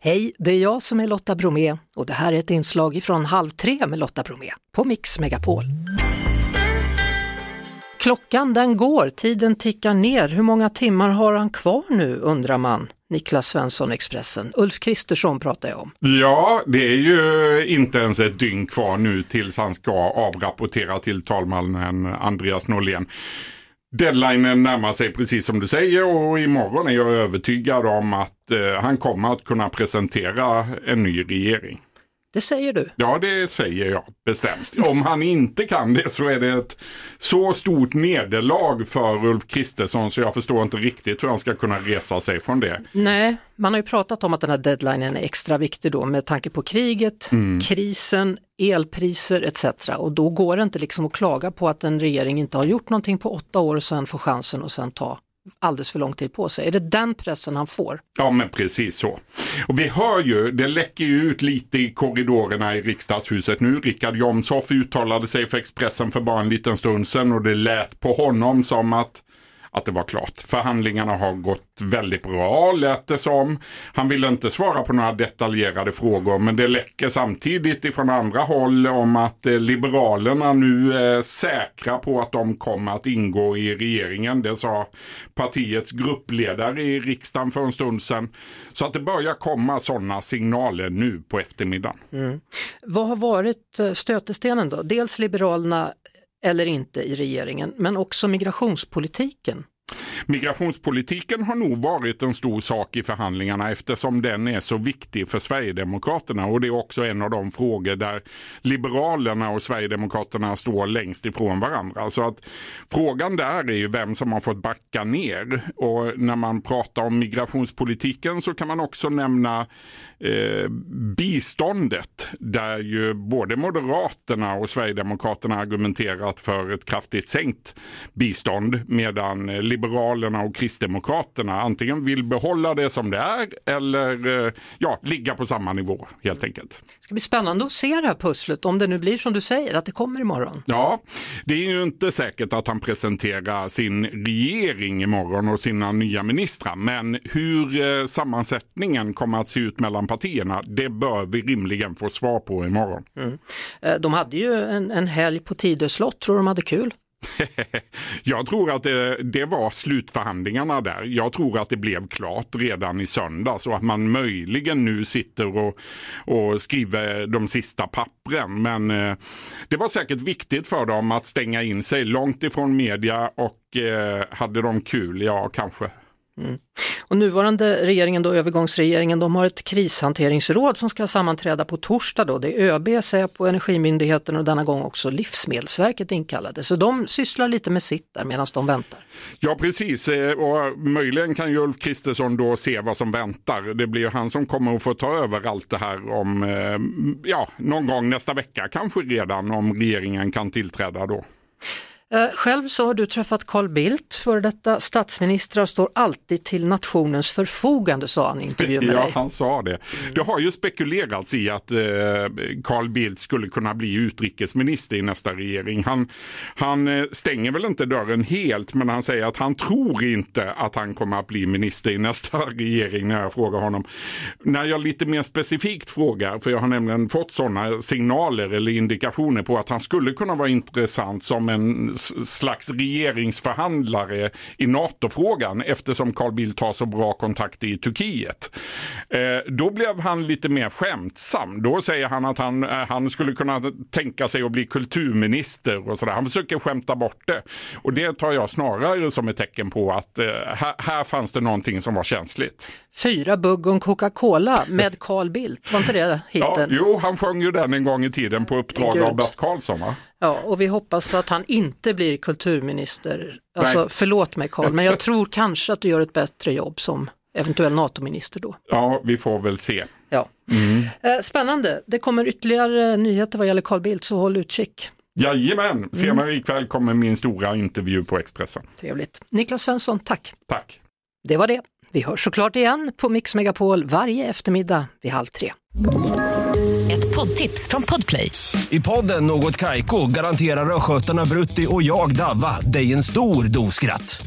Hej, det är jag som är Lotta Bromé och det här är ett inslag från Halv tre med Lotta Bromé på Mix Megapol. Klockan den går, tiden tickar ner. Hur många timmar har han kvar nu undrar man? Niklas Svensson, Expressen. Ulf Kristersson pratar jag om. Ja, det är ju inte ens ett dygn kvar nu tills han ska avrapportera till talmannen Andreas Norlén. Deadlinen närmar sig precis som du säger och imorgon är jag övertygad om att eh, han kommer att kunna presentera en ny regering. Det säger du? Ja, det säger jag bestämt. Om han inte kan det så är det ett så stort nederlag för Ulf Kristersson så jag förstår inte riktigt hur han ska kunna resa sig från det. Nej, man har ju pratat om att den här deadlinen är extra viktig då med tanke på kriget, mm. krisen, elpriser etc. Och då går det inte liksom att klaga på att en regering inte har gjort någonting på åtta år och sen får chansen och sen ta alldeles för lång tid på sig. Är det den pressen han får? Ja men precis så. Och vi hör ju, det läcker ju ut lite i korridorerna i riksdagshuset nu. Rickard Jomshoff uttalade sig för Expressen för bara en liten stund sedan och det lät på honom som att att det var klart. Förhandlingarna har gått väldigt bra lät det som. Han ville inte svara på några detaljerade frågor men det läcker samtidigt ifrån andra håll om att eh, Liberalerna nu är säkra på att de kommer att ingå i regeringen. Det sa partiets gruppledare i riksdagen för en stund sedan. Så att det börjar komma sådana signaler nu på eftermiddagen. Mm. Vad har varit eh, stötestenen då? Dels Liberalerna eller inte i regeringen, men också migrationspolitiken. Migrationspolitiken har nog varit en stor sak i förhandlingarna eftersom den är så viktig för Sverigedemokraterna och det är också en av de frågor där Liberalerna och Sverigedemokraterna står längst ifrån varandra. Så att frågan där är ju vem som har fått backa ner och när man pratar om migrationspolitiken så kan man också nämna eh, biståndet där ju både Moderaterna och Sverigedemokraterna argumenterat för ett kraftigt sänkt bistånd medan Liberalerna och Kristdemokraterna antingen vill behålla det som det är eller eh, ja, ligga på samma nivå helt enkelt. Det ska bli spännande att se det här pusslet om det nu blir som du säger att det kommer imorgon. Ja, det är ju inte säkert att han presenterar sin regering imorgon och sina nya ministrar men hur eh, sammansättningen kommer att se ut mellan partierna, det bör vi rimligen få svar på imorgon. Mm. Eh, de hade ju en, en helg på Tidö slott, tror de hade kul? jag tror att det, det, var slutförhandlingarna där. Jag tror att det blev klart redan i söndags och att man möjligen nu sitter och, och skriver de sista pappren. Men eh, det var säkert viktigt för dem att stänga in sig långt ifrån media och eh, hade de kul? Ja, kanske. Mm. Och nuvarande regeringen, då, övergångsregeringen, de har ett krishanteringsråd som ska sammanträda på torsdag. Då. Det är ÖB, Säpo, Energimyndigheten och denna gång också Livsmedelsverket inkallade. Så de sysslar lite med sitt där medan de väntar. Ja precis, eh, och möjligen kan ju Ulf Kristersson då se vad som väntar. Det blir han som kommer att få ta över allt det här om, eh, ja, någon gång nästa vecka kanske redan om regeringen kan tillträda då. Eh, själv så har du träffat Carl Bildt, före detta statsministrar står alltid till nationens förfogande sa han i intervjun med ja, dig. Ja, han sa det. Det har ju spekulerats i att eh, Carl Bildt skulle kunna bli utrikesminister i nästa regering. Han, han eh, stänger väl inte dörren helt, men han säger att han tror inte att han kommer att bli minister i nästa regering när jag frågar honom. När jag lite mer specifikt frågar, för jag har nämligen fått sådana signaler eller indikationer på att han skulle kunna vara intressant som en slags regeringsförhandlare i NATO-frågan eftersom Carl Bildt har så bra kontakt i Turkiet. Eh, då blev han lite mer skämtsam. Då säger han att han, eh, han skulle kunna tänka sig att bli kulturminister och sådär. Han försöker skämta bort det. Och det tar jag snarare som ett tecken på att eh, här, här fanns det någonting som var känsligt. Fyra bugg och en Coca-Cola med Carl Bildt, var inte det hiten? Ja, jo, han sjöng ju den en gång i tiden på uppdrag Gud. av Bert Karlsson va? Ja, och vi hoppas att han inte blir kulturminister. Alltså, förlåt mig Karl, men jag tror kanske att du gör ett bättre jobb som eventuell NATO-minister då. Ja, vi får väl se. Ja. Mm. Eh, spännande, det kommer ytterligare nyheter vad gäller Carl Bildt, så håll utkik. Jajamän, senare mm. ikväll kommer min stora intervju på Expressen. Trevligt. Niklas Svensson, tack. Tack. Det var det. Vi hörs såklart igen på Mix Megapol varje eftermiddag vid halv tre. Ett poddtips från Podplay. I podden Något Kaiko garanterar östgötarna Brutti och jag, Davva, dig en stor dos skratt.